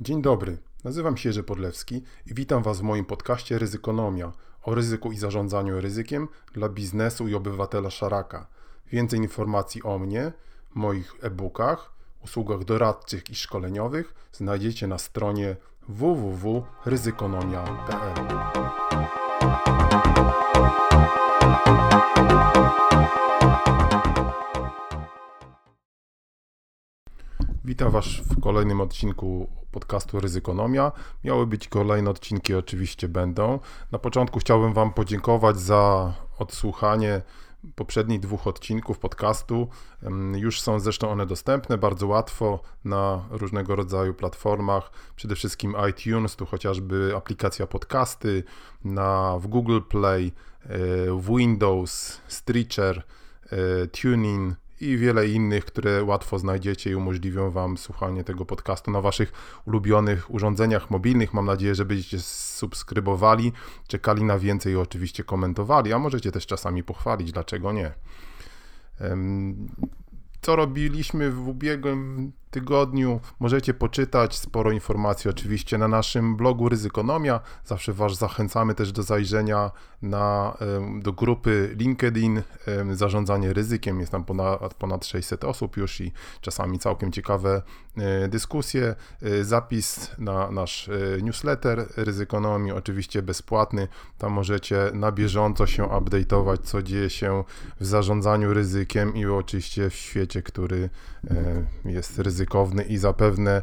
Dzień dobry, nazywam się Jerzy Podlewski i witam Was w moim podcaście Ryzykonomia o ryzyku i zarządzaniu ryzykiem dla biznesu i obywatela Szaraka. Więcej informacji o mnie, moich e-bookach, usługach doradczych i szkoleniowych znajdziecie na stronie www.ryzykonomia.pl. Witam Was w kolejnym odcinku podcastu Ryzykonomia. Miały być kolejne odcinki, oczywiście będą. Na początku chciałbym Wam podziękować za odsłuchanie poprzednich dwóch odcinków podcastu. Już są zresztą one dostępne bardzo łatwo na różnego rodzaju platformach, przede wszystkim iTunes, tu chociażby aplikacja podcasty, na, w Google Play, e, w Windows, Stitcher, e, Tuning, i wiele innych, które łatwo znajdziecie i umożliwią Wam słuchanie tego podcastu na Waszych ulubionych urządzeniach mobilnych. Mam nadzieję, że będziecie subskrybowali, czekali na więcej i oczywiście komentowali, a możecie też czasami pochwalić, dlaczego nie. Co robiliśmy w ubiegłym tygodniu. Możecie poczytać sporo informacji oczywiście na naszym blogu Ryzykonomia. Zawsze Was zachęcamy też do zajrzenia na, do grupy LinkedIn Zarządzanie ryzykiem. Jest tam ponad, ponad 600 osób już i czasami całkiem ciekawe e, dyskusje. E, zapis na nasz e, newsletter Ryzykonomii, oczywiście bezpłatny. Tam możecie na bieżąco się update'ować, co dzieje się w zarządzaniu ryzykiem i oczywiście w świecie, który jest ryzykowny ryzykowny i zapewne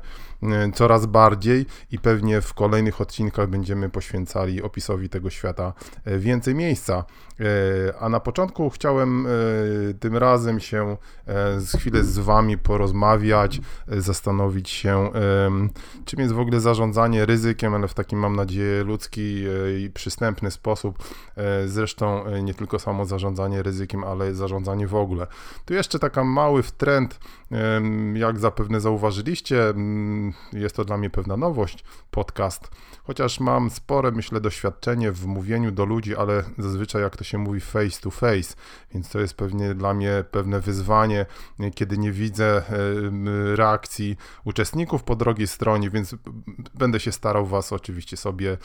coraz bardziej i pewnie w kolejnych odcinkach będziemy poświęcali opisowi tego świata e, więcej miejsca. E, a na początku chciałem tym razem się chwilę z Wami porozmawiać, zastanowić się, czym jest w ogóle zarządzanie ryzykiem, ale w taki mam nadzieję ludzki i przystępny sposób. Zresztą nie tylko samo zarządzanie ryzykiem, ale zarządzanie w ogóle. Tu jeszcze taka mały trend, jak zapewne zauważyliście, jest to dla mnie pewna nowość, podcast, chociaż mam spore, myślę, doświadczenie w mówieniu do ludzi, ale zazwyczaj jak to się mówi face to face, więc to jest pewnie dla mnie pewne wyzwanie, kiedy nie widzę reakcji uczestników po drugiej stronie, więc będę się starał Was oczywiście sobie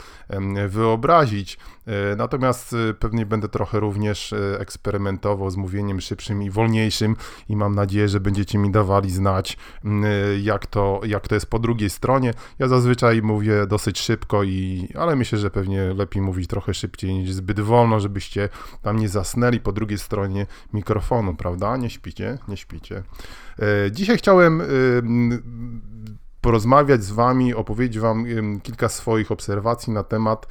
wyobrazić, e, natomiast e, pewnie będę trochę również e, eksperymentował z mówieniem szybszym i wolniejszym i mam nadzieję, że będziecie mi dawali znać, jak to, jak to jest po drugiej stronie. Ja zazwyczaj mówię dosyć szybko, i, ale myślę, że pewnie lepiej mówić trochę szybciej niż zbyt wolno, żebyście tam nie zasnęli po drugiej stronie mikrofonu, prawda? Nie śpicie, nie śpicie. E, dzisiaj chciałem porozmawiać z Wami, opowiedzieć Wam kilka swoich obserwacji na temat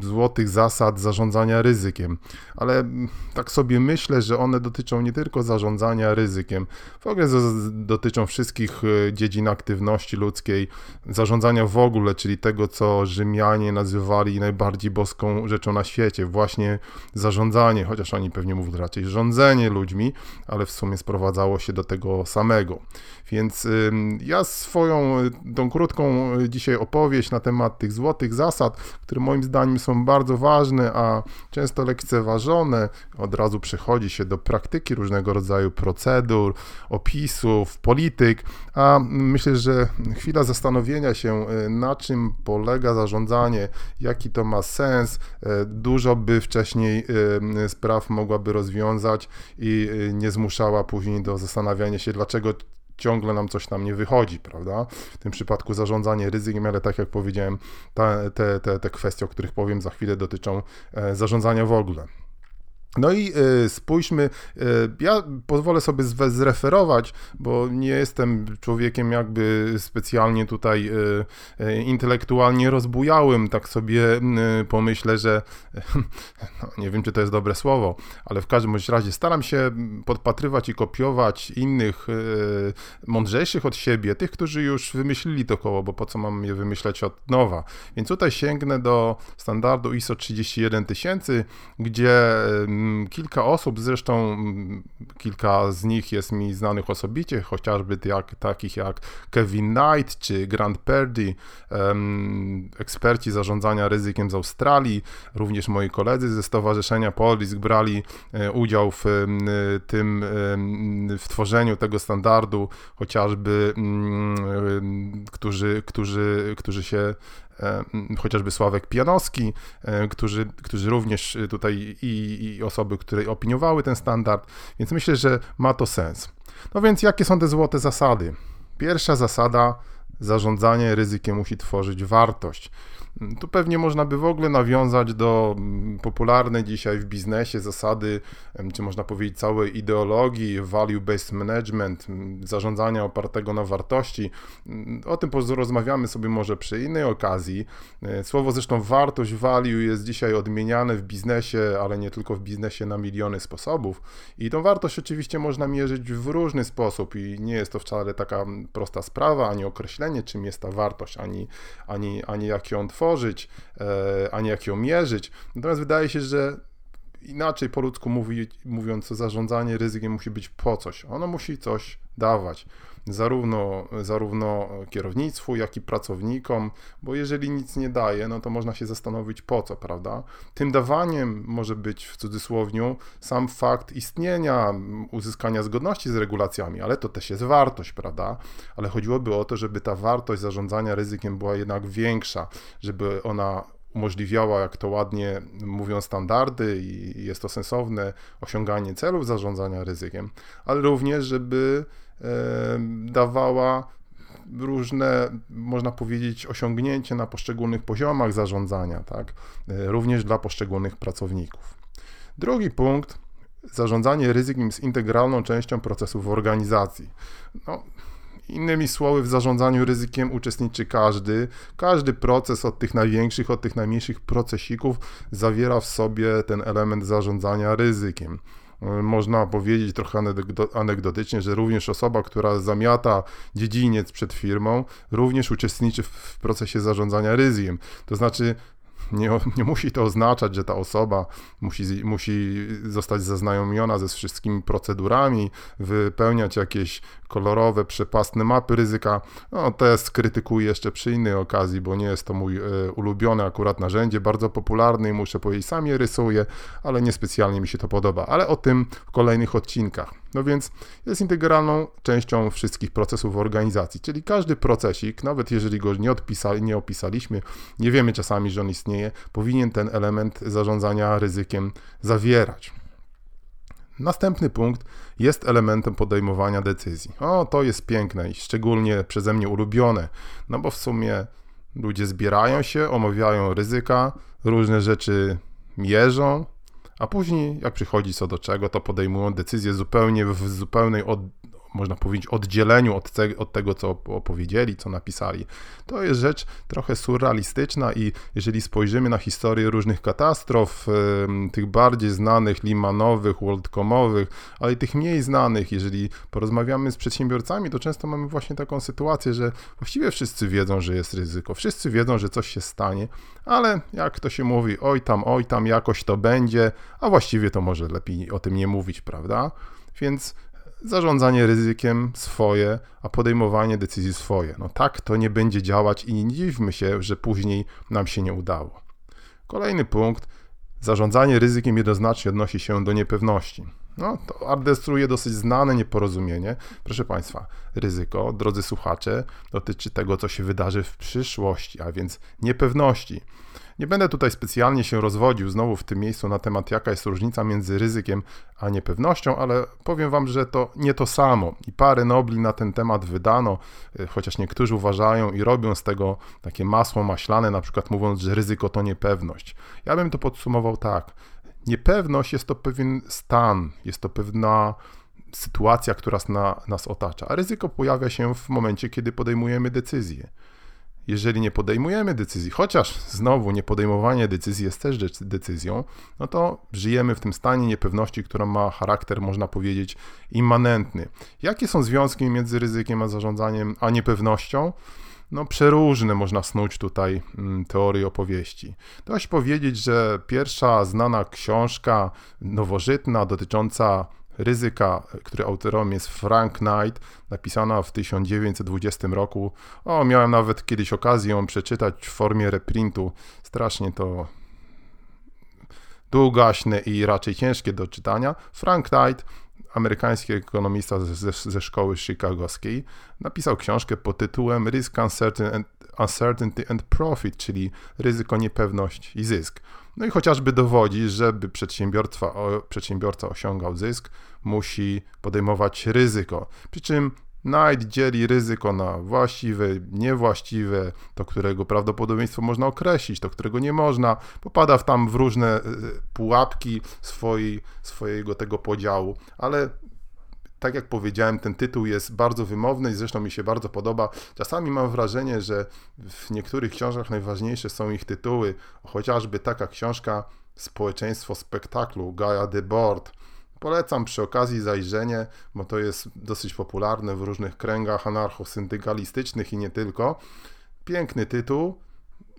złotych zasad zarządzania ryzykiem. Ale tak sobie myślę, że one dotyczą nie tylko zarządzania ryzykiem, w ogóle dotyczą wszystkich e, dziedzin aktywności ludzkiej, zarządzania w ogóle, czyli tego, co Rzymianie nazywali najbardziej boską rzeczą na świecie, właśnie zarządzanie, chociaż oni pewnie mówią raczej rządzenie ludźmi, ale w sumie sprowadzało się do tego samego. Więc ja swoją, tą krótką dzisiaj opowieść na temat tych złotych zasad, które moim zdaniem są bardzo ważne, a często lekceważone, od razu przechodzi się do praktyki różnego rodzaju procedur, opisów, polityk, a myślę, że chwila zastanowienia się, e, na czym polega zarządzanie, jaki to ma sens, e, dużo by wcześniej e, spraw mogłaby rozwiązać i nie zmuszała później do zastanawiania się, dlaczego ciągle nam coś tam nie wychodzi, prawda? W tym przypadku zarządzanie ryzykiem, ale tak jak powiedziałem, te, te, te, te kwestie, o których powiem za chwilę, dotyczą e, zarządzania w ogóle. No i y, spójrzmy, y, ja pozwolę sobie zreferować, bo nie jestem człowiekiem jakby specjalnie tutaj y, intelektualnie rozbujałym, tak sobie pomyślę, że no, nie wiem, czy to jest dobre słowo, ale w każdym razie staram się podpatrywać i kopiować innych mądrzejszych od siebie, tych, którzy już wymyślili to koło, bo po co mam je wymyślać od nowa. Więc tutaj sięgnę do standardu ISO 31000, gdzie kilka osób, zresztą mm, kilka z nich jest mi znanych osobicie, chociażby jak, takich jak Kevin Knight czy Grant Purdy, eksperci zarządzania ryzykiem z Australii, również moi koledzy ze Stowarzyszenia Polisk brali e, udział w tym, w tworzeniu tego standardu, chociażby, mm, którzy, którzy, którzy się chociażby Sławek Pianowski, e, którzy, którzy również tutaj i, i osoby, które opiniowały ten standard, więc myślę, że ma to sens. No więc jakie są te złote zasady? Pierwsza zasada, zarządzanie ryzykiem musi tworzyć wartość. Tu pewnie można by w ogóle nawiązać do mm, popularnej dzisiaj w biznesie zasady, czy można powiedzieć całej ideologii value-based management, zarządzania opartego na wartości. O tym rozmawiamy sobie może przy innej okazji. E, słowo zresztą wartość, value jest dzisiaj odmieniane w biznesie, ale nie tylko w biznesie na miliony sposobów. I tą wartość oczywiście można mierzyć w różny sposób i nie jest to wcale taka prosta sprawa, ani określenie, czym jest ta wartość, ani, ani, ani jak ją tworzyć tworzyć, e, a nie jak ją mierzyć. Natomiast wydaje się, że inaczej po ludzku mówi, mówiąc, zarządzanie ryzykiem musi być po coś. Ono musi coś dawać. Zarówno, zarówno kierownictwu, jak i pracownikom, bo jeżeli nic nie daje, no to można się zastanowić po co, prawda? Tym dawaniem może być w cudzysłowiu sam fakt istnienia, uzyskania zgodności z regulacjami, ale to też jest wartość, prawda? Ale chodziłoby o to, żeby ta wartość zarządzania ryzykiem była jednak większa, żeby ona umożliwiała, jak to ładnie mówią standardy i jest to sensowne, osiąganie celów zarządzania ryzykiem, ale również, żeby dawała różne, można powiedzieć, osiągnięcie na poszczególnych poziomach zarządzania, tak? E, również dla poszczególnych pracowników. Drugi punkt, zarządzanie ryzykiem jest integralną częścią procesu w organizacji. No, Innymi słowy, w zarządzaniu ryzykiem uczestniczy każdy. Każdy proces, od tych największych, od tych najmniejszych procesików, zawiera w sobie ten element zarządzania ryzykiem. Można powiedzieć trochę anegdotycznie, że również osoba, która zamiata dziedziniec przed firmą, również uczestniczy w procesie zarządzania ryzykiem. To znaczy, nie, nie musi to oznaczać, że ta osoba musi, musi zostać zaznajomiona ze wszystkimi procedurami, wypełniać jakieś kolorowe, przepastne mapy ryzyka. No, te skrytykuję jeszcze przy innej okazji, bo nie jest to mój e, ulubione akurat narzędzie, bardzo popularne i muszę powiedzieć, sam je rysuję, ale niespecjalnie mi się to podoba. Ale o tym w kolejnych odcinkach. No więc jest integralną częścią wszystkich procesów organizacji, czyli każdy procesik, nawet jeżeli go nie, odpisali, nie opisaliśmy, nie wiemy czasami, że on istnieje, powinien ten element zarządzania ryzykiem zawierać. Następny punkt jest elementem podejmowania decyzji. O, to jest piękne i szczególnie przeze mnie ulubione, no bo w sumie ludzie zbierają się, omawiają ryzyka, różne rzeczy mierzą, a później, jak przychodzi co do czego, to podejmują decyzje zupełnie w zupełnej od, można powiedzieć, oddzieleniu od, od tego, co opowiedzieli, co napisali. To jest rzecz trochę surrealistyczna i jeżeli spojrzymy na historię różnych katastrof, tych bardziej znanych, limanowych, worldcomowych, ale i tych mniej znanych, jeżeli porozmawiamy z przedsiębiorcami, to często mamy właśnie taką sytuację, że właściwie wszyscy wiedzą, że jest ryzyko, wszyscy wiedzą, że coś się stanie, ale jak to się mówi, oj tam, oj tam, jakoś to będzie, a właściwie to może lepiej o tym nie mówić, prawda? Więc zarządzanie ryzykiem swoje, a podejmowanie decyzji swoje. No tak to nie będzie działać i nie dziwmy się, że później nam się nie udało. Kolejny punkt. Zarządzanie ryzykiem jednoznacznie odnosi się do niepewności. No, to adrestruje dosyć znane nieporozumienie. Proszę Państwa, ryzyko, drodzy słuchacze, dotyczy tego, co się wydarzy w przyszłości, a więc niepewności. Nie będę tutaj specjalnie się rozwodził znowu w tym miejscu na temat, jaka jest różnica między ryzykiem a niepewnością, ale powiem Wam, że to nie to samo. I parę nobli na ten temat wydano, y, chociaż niektórzy uważają i robią z tego takie masło maślane, na przykład mówiąc, że ryzyko to niepewność. Ja bym to podsumował tak. Niepewność jest to pewien stan, jest to pewna sytuacja, która na, nas otacza, a ryzyko pojawia się w momencie, kiedy podejmujemy decyzję jeżeli nie podejmujemy decyzji, chociaż znowu nie podejmowanie decyzji jest też decyzją, no to żyjemy w tym stanie niepewności, która ma charakter, można powiedzieć, immanentny. Jakie są związki między ryzykiem a zarządzaniem, a niepewnością? no przeróżne można snuć tutaj mm, teorie opowieści. Dość powiedzieć, że pierwsza znana książka nowożytna dotycząca ryzyka, który autorem jest Frank Knight, napisana w 1920 roku. O, miałem nawet kiedyś okazję ją przeczytać w formie reprintu. Strasznie to długaśne i raczej ciężkie do czytania. Frank Knight, amerykański ekonomista ze, ze szkoły chicagowskiej, napisał książkę pod tytułem Risk Uncertainty and Profit, czyli ryzyko, niepewność i zysk. No i chociażby dowodzi, żeby przedsiębiorca, przedsiębiorca osiągał zysk, musi podejmować ryzyko. Przy czym Knight dzieli ryzyko na właściwe, niewłaściwe, to którego prawdopodobieństwo można określić, to którego nie można. Popada w tam w różne e, pułapki swojej, swojego tego podziału, ale tak jak powiedziałem, ten tytuł jest bardzo wymowny i zresztą mi się bardzo podoba. Czasami mam wrażenie, że w niektórych książkach najważniejsze są ich tytuły, chociażby taka książka Społeczeństwo spektaklu Gaia Debord. Polecam przy okazji zajrzenie, bo to jest dosyć popularne w różnych kręgach anarcho-syndykalistycznych i nie tylko. Piękny tytuł,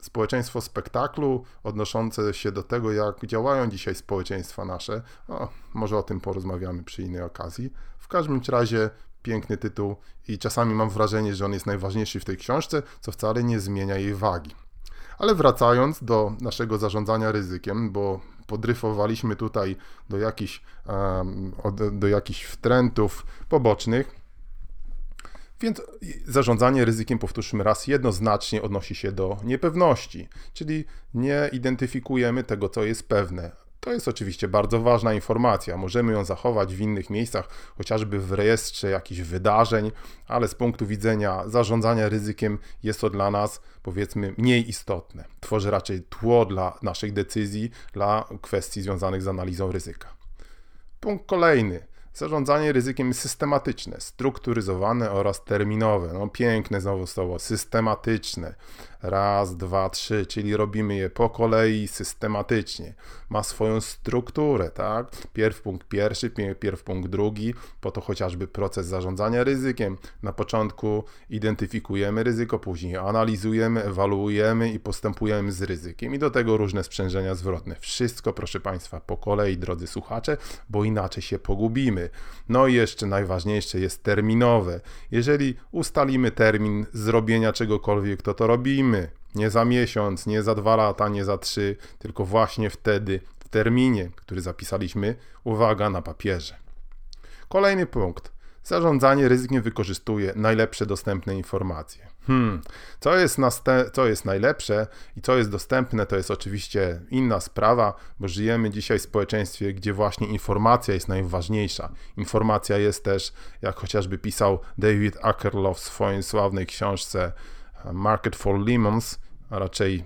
społeczeństwo spektaklu, odnoszące się do tego, jak działają dzisiaj społeczeństwa nasze. O, może o tym porozmawiamy przy innej okazji. W każdym razie piękny tytuł i czasami mam wrażenie, że on jest najważniejszy w tej książce, co wcale nie zmienia jej wagi. Ale wracając do naszego zarządzania ryzykiem, bo podryfowaliśmy tutaj do jakichś, do jakichś wtrętów pobocznych, więc zarządzanie ryzykiem, powtórzmy raz, jednoznacznie odnosi się do niepewności, czyli nie identyfikujemy tego, co jest pewne. To jest oczywiście bardzo ważna informacja. Możemy ją zachować w innych miejscach, chociażby w rejestrze jakichś wydarzeń, ale z punktu widzenia zarządzania ryzykiem jest to dla nas, powiedzmy, mniej istotne. Tworzy raczej tło dla naszych decyzji, dla kwestii związanych z analizą ryzyka. Punkt kolejny Zarządzanie ryzykiem systematyczne, strukturyzowane oraz terminowe. No piękne znowu słowo, systematyczne. Raz, dwa, trzy, czyli robimy je po kolei systematycznie. Ma swoją strukturę, tak? Pierw punkt pierwszy, pierw punkt drugi, po to chociażby proces zarządzania ryzykiem. Na początku identyfikujemy ryzyko, później analizujemy, ewaluujemy i postępujemy z ryzykiem. I do tego różne sprzężenia zwrotne. Wszystko, proszę Państwa, po kolei, drodzy słuchacze, bo inaczej się pogubimy. No i jeszcze najważniejsze jest terminowe. Jeżeli ustalimy termin zrobienia czegokolwiek, to to robimy. Nie za miesiąc, nie za dwa lata, nie za trzy, tylko właśnie wtedy, w terminie, który zapisaliśmy, uwaga, na papierze. Kolejny punkt. Zarządzanie ryzykiem wykorzystuje najlepsze dostępne informacje. Hmm, co jest, co jest najlepsze i co jest dostępne, to jest oczywiście inna sprawa, bo żyjemy dzisiaj w społeczeństwie, gdzie właśnie informacja jest najważniejsza. Informacja jest też, jak chociażby pisał David Akerlof w swojej sławnej książce Market for Lemons, a raczej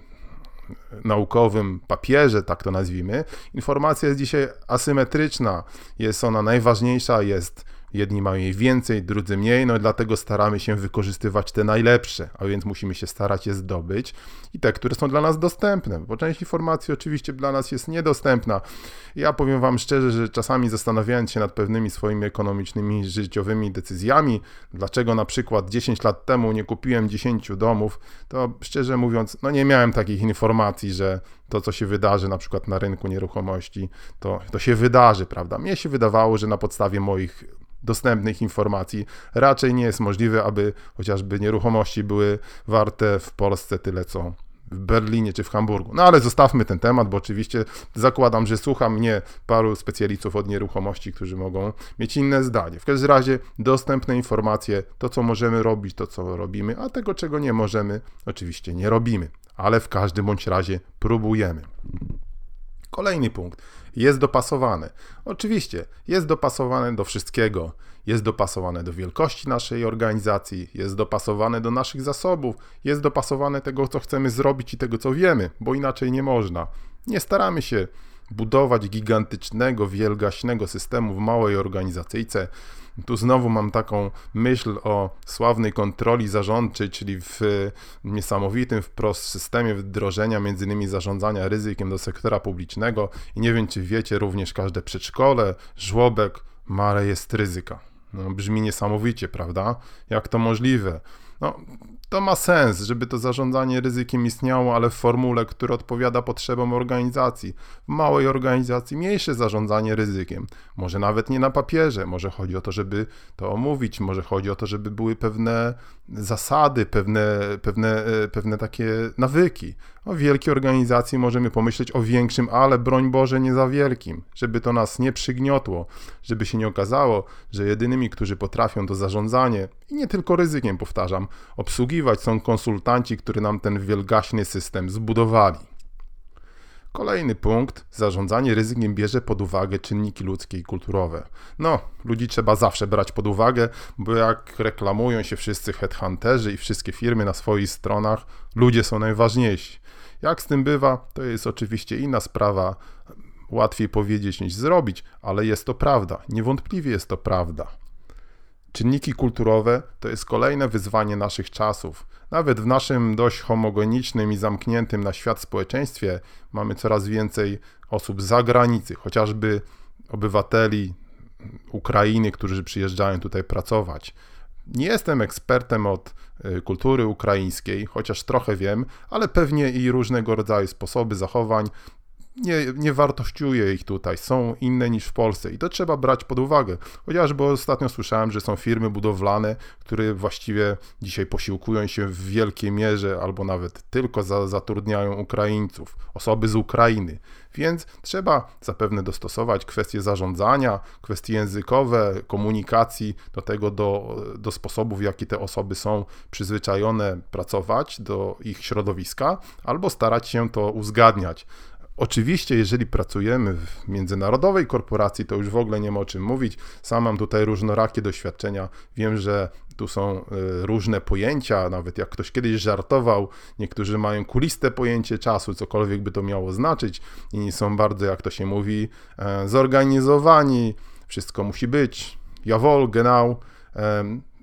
naukowym papierze, tak to nazwijmy, informacja jest dzisiaj asymetryczna. Jest ona najważniejsza, jest Jedni mają jej więcej, drudzy mniej, no i dlatego staramy się wykorzystywać te najlepsze, a więc musimy się starać je zdobyć i te, które są dla nas dostępne, bo część informacji oczywiście dla nas jest niedostępna. Ja powiem Wam szczerze, że czasami zastanawiając się nad pewnymi swoimi ekonomicznymi, życiowymi decyzjami, dlaczego na przykład 10 lat temu nie kupiłem 10 domów, to szczerze mówiąc, no nie miałem takich informacji, że to, co się wydarzy na przykład na rynku nieruchomości, to, to się wydarzy, prawda? Mnie się wydawało, że na podstawie moich dostępnych informacji. Raczej nie jest możliwe, aby chociażby nieruchomości były warte w Polsce tyle co w Berlinie czy w Hamburgu. No ale zostawmy ten temat, bo oczywiście zakładam, że słucha mnie paru specjalistów od nieruchomości, którzy mogą mieć inne zdanie. W każdym razie dostępne informacje, to co możemy robić, to co robimy, a tego czego nie możemy, oczywiście nie robimy, ale w każdym bądź razie próbujemy. Kolejny punkt. Jest dopasowane. Oczywiście, jest dopasowane do wszystkiego. Jest dopasowane do wielkości naszej organizacji, jest dopasowane do naszych zasobów, jest dopasowane tego, co chcemy zrobić i tego, co wiemy, bo inaczej nie można. Nie staramy się budować gigantycznego, wielgaśnego systemu w małej organizacyjce. Tu znowu mam taką myśl o sławnej kontroli zarządczej, czyli w niesamowitym wprost systemie wdrożenia innymi zarządzania ryzykiem do sektora publicznego i nie wiem czy wiecie, również każde przedszkole, żłobek ma rejestr ryzyka. No, brzmi niesamowicie, prawda? Jak to możliwe? No, to ma sens, żeby to zarządzanie ryzykiem istniało, ale w formule, która odpowiada potrzebom organizacji. W małej organizacji mniejsze zarządzanie ryzykiem. Może nawet nie na papierze, może chodzi o to, żeby to omówić, może chodzi o to, żeby były pewne zasady, pewne, pewne, e, pewne takie nawyki. O wielkiej organizacji możemy pomyśleć o większym, ale broń Boże nie za wielkim, żeby to nas nie przygniotło, żeby się nie okazało, że jedynymi, którzy potrafią to zarządzanie i nie tylko ryzykiem, powtarzam, obsługiwać są konsultanci, którzy nam ten wielgaśny system zbudowali. Kolejny punkt, zarządzanie ryzykiem bierze pod uwagę czynniki ludzkie i kulturowe. No, ludzi trzeba zawsze brać pod uwagę, bo jak reklamują się wszyscy headhunterzy i wszystkie firmy na swoich stronach, ludzie są najważniejsi. Jak z tym bywa, to jest oczywiście inna sprawa, łatwiej powiedzieć niż zrobić, ale jest to prawda, niewątpliwie jest to prawda. Czynniki kulturowe to jest kolejne wyzwanie naszych czasów. Nawet w naszym dość homogenicznym i zamkniętym na świat społeczeństwie mamy coraz więcej osób z zagranicy, chociażby obywateli Ukrainy, którzy przyjeżdżają tutaj pracować. Nie jestem ekspertem od y, kultury ukraińskiej, chociaż trochę wiem, ale pewnie i różnego rodzaju sposoby zachowań nie, nie wartościuje ich tutaj, są inne niż w Polsce i to trzeba brać pod uwagę. Chociażby ostatnio słyszałem, że są firmy budowlane, które właściwie dzisiaj posiłkują się w wielkiej mierze albo nawet tylko za, zatrudniają Ukraińców, osoby z Ukrainy. Więc trzeba zapewne dostosować kwestie zarządzania, kwestie językowe, komunikacji do tego, do, do sposobów, w jaki te osoby są przyzwyczajone pracować, do ich środowiska, albo starać się to uzgadniać. Oczywiście, jeżeli pracujemy w międzynarodowej korporacji, to już w ogóle nie ma o czym mówić. Sam mam tutaj różnorakie doświadczenia. Wiem, że tu są e, różne pojęcia, nawet jak ktoś kiedyś żartował, niektórzy mają kuliste pojęcie czasu, cokolwiek by to miało znaczyć, inni są bardzo, jak to się mówi, e, zorganizowani, wszystko musi być, jawohl, genau.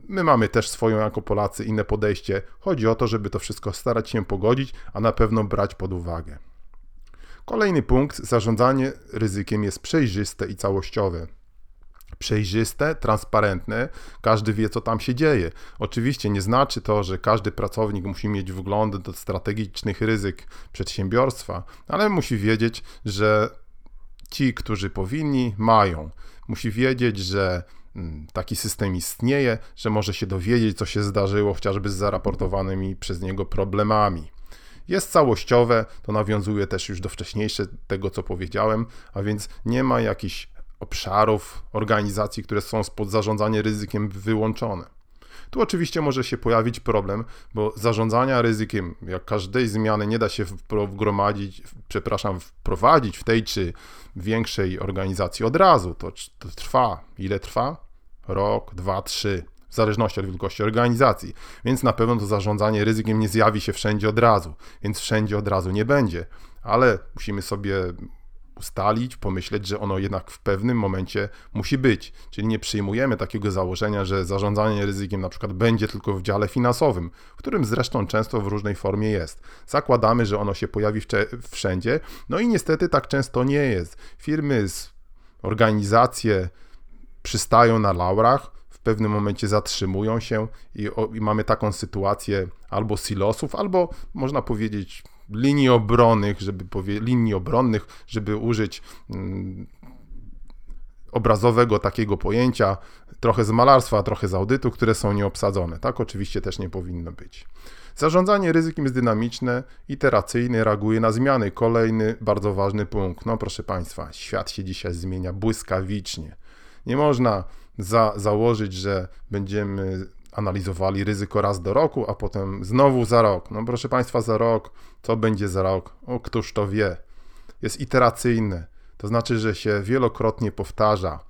My mamy też swoją jako Polacy inne podejście. Chodzi o to, żeby to wszystko starać się pogodzić, a na pewno brać pod uwagę. Kolejny punkt, zarządzanie ryzykiem jest przejrzyste i całościowe. Przejrzyste, transparentne, każdy wie, co tam się dzieje. Oczywiście nie znaczy to, że każdy pracownik musi mieć wgląd do strategicznych ryzyk przedsiębiorstwa, ale musi wiedzieć, że ci, którzy powinni, mają. Musi wiedzieć, że mm, taki system istnieje, że może się dowiedzieć, co się zdarzyło, chociażby z zaraportowanymi przez niego problemami. Jest całościowe, to nawiązuje też już do wcześniejszego tego, co powiedziałem, a więc nie ma jakichś obszarów organizacji, które są spod zarządzania ryzykiem wyłączone. Tu oczywiście może się pojawić problem, bo zarządzania ryzykiem, jak każdej zmiany, nie da się wgromadzić, przepraszam, wprowadzić w tej czy większej organizacji od razu. To, to trwa. Ile trwa? Rok, dwa, trzy w zależności od wielkości organizacji. Więc na pewno to zarządzanie ryzykiem nie zjawi się wszędzie od razu, więc wszędzie od razu nie będzie. Ale musimy sobie ustalić, pomyśleć, że ono jednak w pewnym momencie musi być. Czyli nie przyjmujemy takiego założenia, że zarządzanie ryzykiem na przykład będzie tylko w dziale finansowym, w którym zresztą często w różnej formie jest. Zakładamy, że ono się pojawi wszędzie, no i niestety tak często nie jest. Firmy, organizacje przystają na laurach, w pewnym momencie zatrzymują się i, o, i mamy taką sytuację albo silosów, albo można powiedzieć linii obronnych, żeby powie, linii obronnych, żeby użyć mm, obrazowego takiego pojęcia, trochę z malarstwa, trochę z audytu, które są nieobsadzone. Tak oczywiście też nie powinno być. Zarządzanie ryzykiem jest dynamiczne, iteracyjne, reaguje na zmiany. Kolejny bardzo ważny punkt. No proszę Państwa, świat się dzisiaj zmienia błyskawicznie. Nie można za, założyć, że będziemy analizowali ryzyko raz do roku, a potem znowu za rok. No proszę Państwa, za rok, co będzie za rok? O, któż to wie? Jest iteracyjne, to znaczy, że się wielokrotnie powtarza.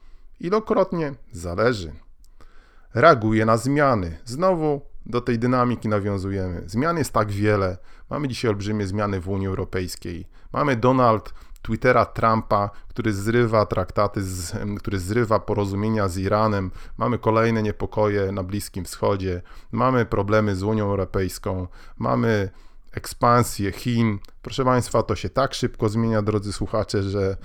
Ilokrotnie zależy. Reaguje na zmiany. Znowu do tej dynamiki nawiązujemy. Zmian jest tak wiele. Mamy dzisiaj olbrzymie zmiany w Unii Europejskiej. Mamy Donald Twittera Trumpa, który zrywa traktaty, z, który zrywa porozumienia z Iranem. Mamy kolejne niepokoje na Bliskim Wschodzie, mamy problemy z Unią Europejską, mamy ekspansję Chin. Proszę Państwa, to się tak szybko zmienia, drodzy słuchacze, że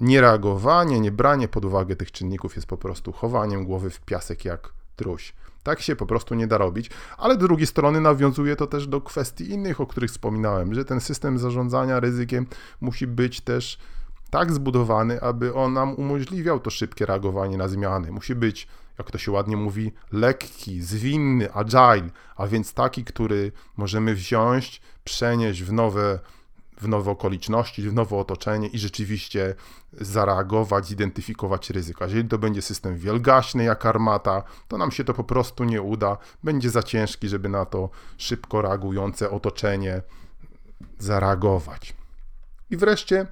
niereagowanie, nie branie pod uwagę tych czynników jest po prostu chowaniem głowy w piasek jak truś. Tak się po prostu nie da robić, ale z drugiej strony nawiązuje to też do kwestii innych, o których wspominałem, że ten system zarządzania ryzykiem musi być też tak zbudowany, aby on nam umożliwiał to szybkie reagowanie na zmiany. Musi być, jak to się ładnie mówi, lekki, zwinny, agile, a więc taki, który możemy wziąć, przenieść w nowe w nowe okoliczności, w nowe otoczenie i rzeczywiście zareagować, zidentyfikować ryzyka. Jeżeli to będzie system wielgaśny jak armata, to nam się to po prostu nie uda. Będzie za ciężki, żeby na to szybko reagujące otoczenie zareagować. I wreszcie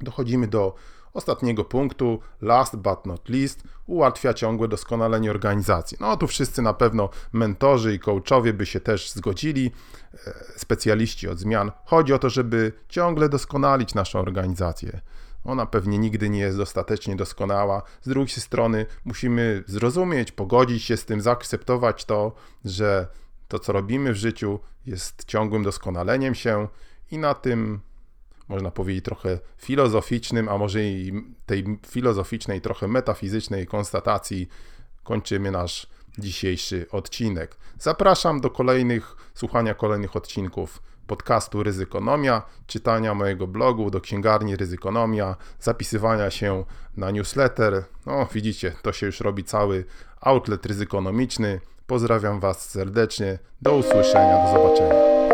dochodzimy do ostatniego punktu, last but not least, ułatwia ciągłe doskonalenie organizacji. No tu wszyscy na pewno mentorzy i coachowie by się też zgodzili, e, specjaliści od zmian. Chodzi o to, żeby ciągle doskonalić naszą organizację. Ona pewnie nigdy nie jest dostatecznie doskonała. Z drugiej strony musimy zrozumieć, pogodzić się z tym, zaakceptować to, że to, co robimy w życiu, jest ciągłym doskonaleniem się i na tym można powiedzieć, trochę filozoficznym, a może i tej filozoficznej, trochę metafizycznej konstatacji kończymy nasz dzisiejszy odcinek. Zapraszam do kolejnych, słuchania kolejnych odcinków podcastu Ryzykonomia, czytania mojego blogu do księgarni Ryzykonomia, zapisywania się na newsletter. No, widzicie, to się już robi cały outlet ryzykonomiczny. Pozdrawiam Was serdecznie. Do usłyszenia, do zobaczenia.